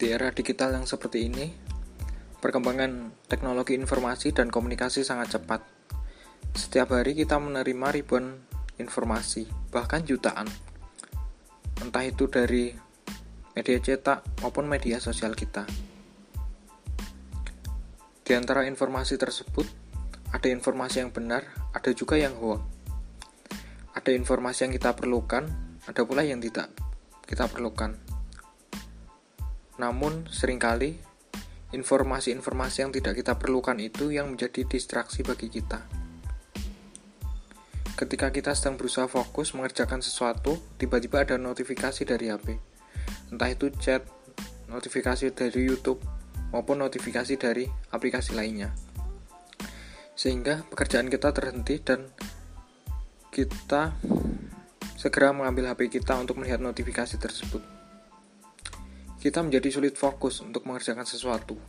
Di era digital yang seperti ini, perkembangan teknologi informasi dan komunikasi sangat cepat. Setiap hari kita menerima ribuan informasi, bahkan jutaan. Entah itu dari media cetak maupun media sosial kita. Di antara informasi tersebut, ada informasi yang benar, ada juga yang hoax. Ada informasi yang kita perlukan, ada pula yang tidak kita perlukan. Namun, sering kali informasi-informasi yang tidak kita perlukan itu yang menjadi distraksi bagi kita. Ketika kita sedang berusaha fokus mengerjakan sesuatu, tiba-tiba ada notifikasi dari HP. Entah itu chat, notifikasi dari YouTube, maupun notifikasi dari aplikasi lainnya. Sehingga pekerjaan kita terhenti dan kita segera mengambil HP kita untuk melihat notifikasi tersebut kita menjadi sulit fokus untuk mengerjakan sesuatu,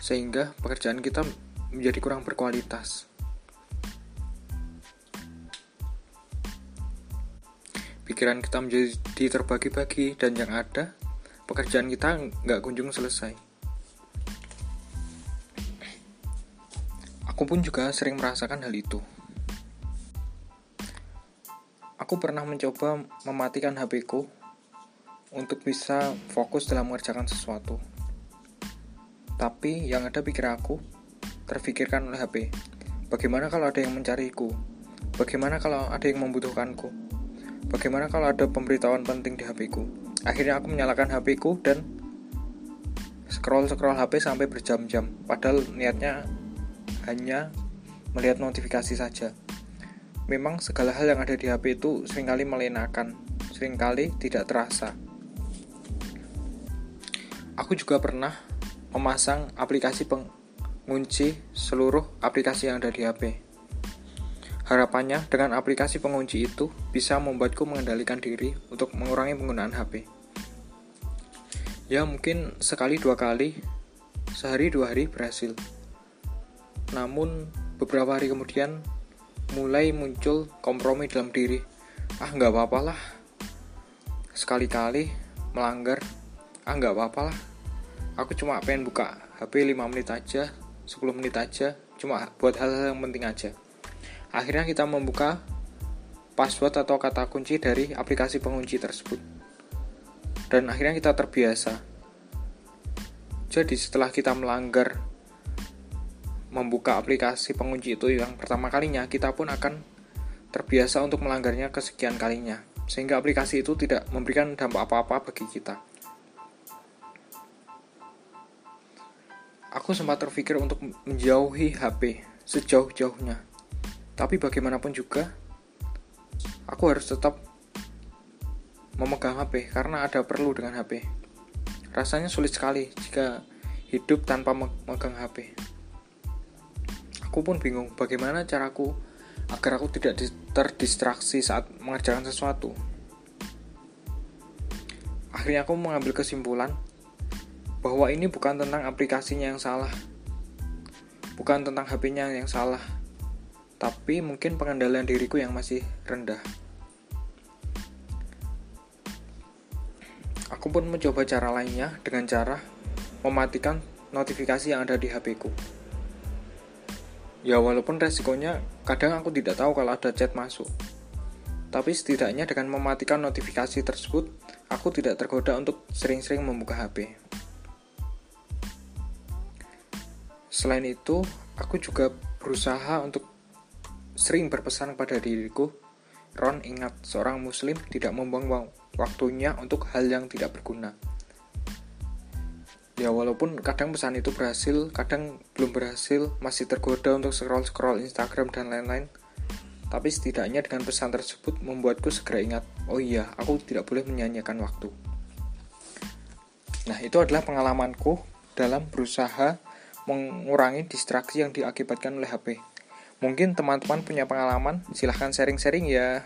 sehingga pekerjaan kita menjadi kurang berkualitas. Pikiran kita menjadi terbagi-bagi dan yang ada, pekerjaan kita nggak kunjung selesai. Aku pun juga sering merasakan hal itu. Aku pernah mencoba mematikan HP ku untuk bisa fokus dalam mengerjakan sesuatu. Tapi yang ada pikir aku terfikirkan oleh HP. Bagaimana kalau ada yang mencariku? Bagaimana kalau ada yang membutuhkanku? Bagaimana kalau ada pemberitahuan penting di HP ku? Akhirnya aku menyalakan HP ku dan scroll-scroll HP sampai berjam-jam. Padahal niatnya hanya melihat notifikasi saja. Memang segala hal yang ada di HP itu sering kali melenakan, sering kali tidak terasa. Aku juga pernah memasang aplikasi pengunci seluruh aplikasi yang ada di HP. Harapannya dengan aplikasi pengunci itu bisa membuatku mengendalikan diri untuk mengurangi penggunaan HP. Ya mungkin sekali dua kali, sehari dua hari berhasil. Namun beberapa hari kemudian mulai muncul kompromi dalam diri. Ah nggak apa-apa lah, sekali-kali melanggar ah nggak apa-apa lah. Aku cuma pengen buka HP 5 menit aja 10 menit aja cuma buat hal-hal yang penting aja. Akhirnya kita membuka password atau kata kunci dari aplikasi pengunci tersebut. Dan akhirnya kita terbiasa. Jadi setelah kita melanggar membuka aplikasi pengunci itu yang pertama kalinya kita pun akan terbiasa untuk melanggarnya kesekian kalinya. Sehingga aplikasi itu tidak memberikan dampak apa-apa bagi kita Aku sempat terpikir untuk menjauhi HP sejauh-jauhnya. Tapi bagaimanapun juga, aku harus tetap memegang HP karena ada perlu dengan HP. Rasanya sulit sekali jika hidup tanpa memegang HP. Aku pun bingung bagaimana caraku agar aku tidak terdistraksi saat mengerjakan sesuatu. Akhirnya aku mengambil kesimpulan bahwa ini bukan tentang aplikasinya yang salah, bukan tentang HP-nya yang salah, tapi mungkin pengendalian diriku yang masih rendah. Aku pun mencoba cara lainnya dengan cara mematikan notifikasi yang ada di HP-ku. Ya walaupun resikonya kadang aku tidak tahu kalau ada chat masuk. Tapi setidaknya dengan mematikan notifikasi tersebut, aku tidak tergoda untuk sering-sering membuka HP. Selain itu, aku juga berusaha untuk sering berpesan kepada diriku, Ron ingat seorang muslim tidak membuang waktunya untuk hal yang tidak berguna. Ya walaupun kadang pesan itu berhasil, kadang belum berhasil, masih tergoda untuk scroll-scroll Instagram dan lain-lain. Tapi setidaknya dengan pesan tersebut membuatku segera ingat, oh iya, aku tidak boleh menyanyikan waktu. Nah, itu adalah pengalamanku dalam berusaha mengurangi distraksi yang diakibatkan oleh HP. Mungkin teman-teman punya pengalaman, silahkan sharing-sharing ya.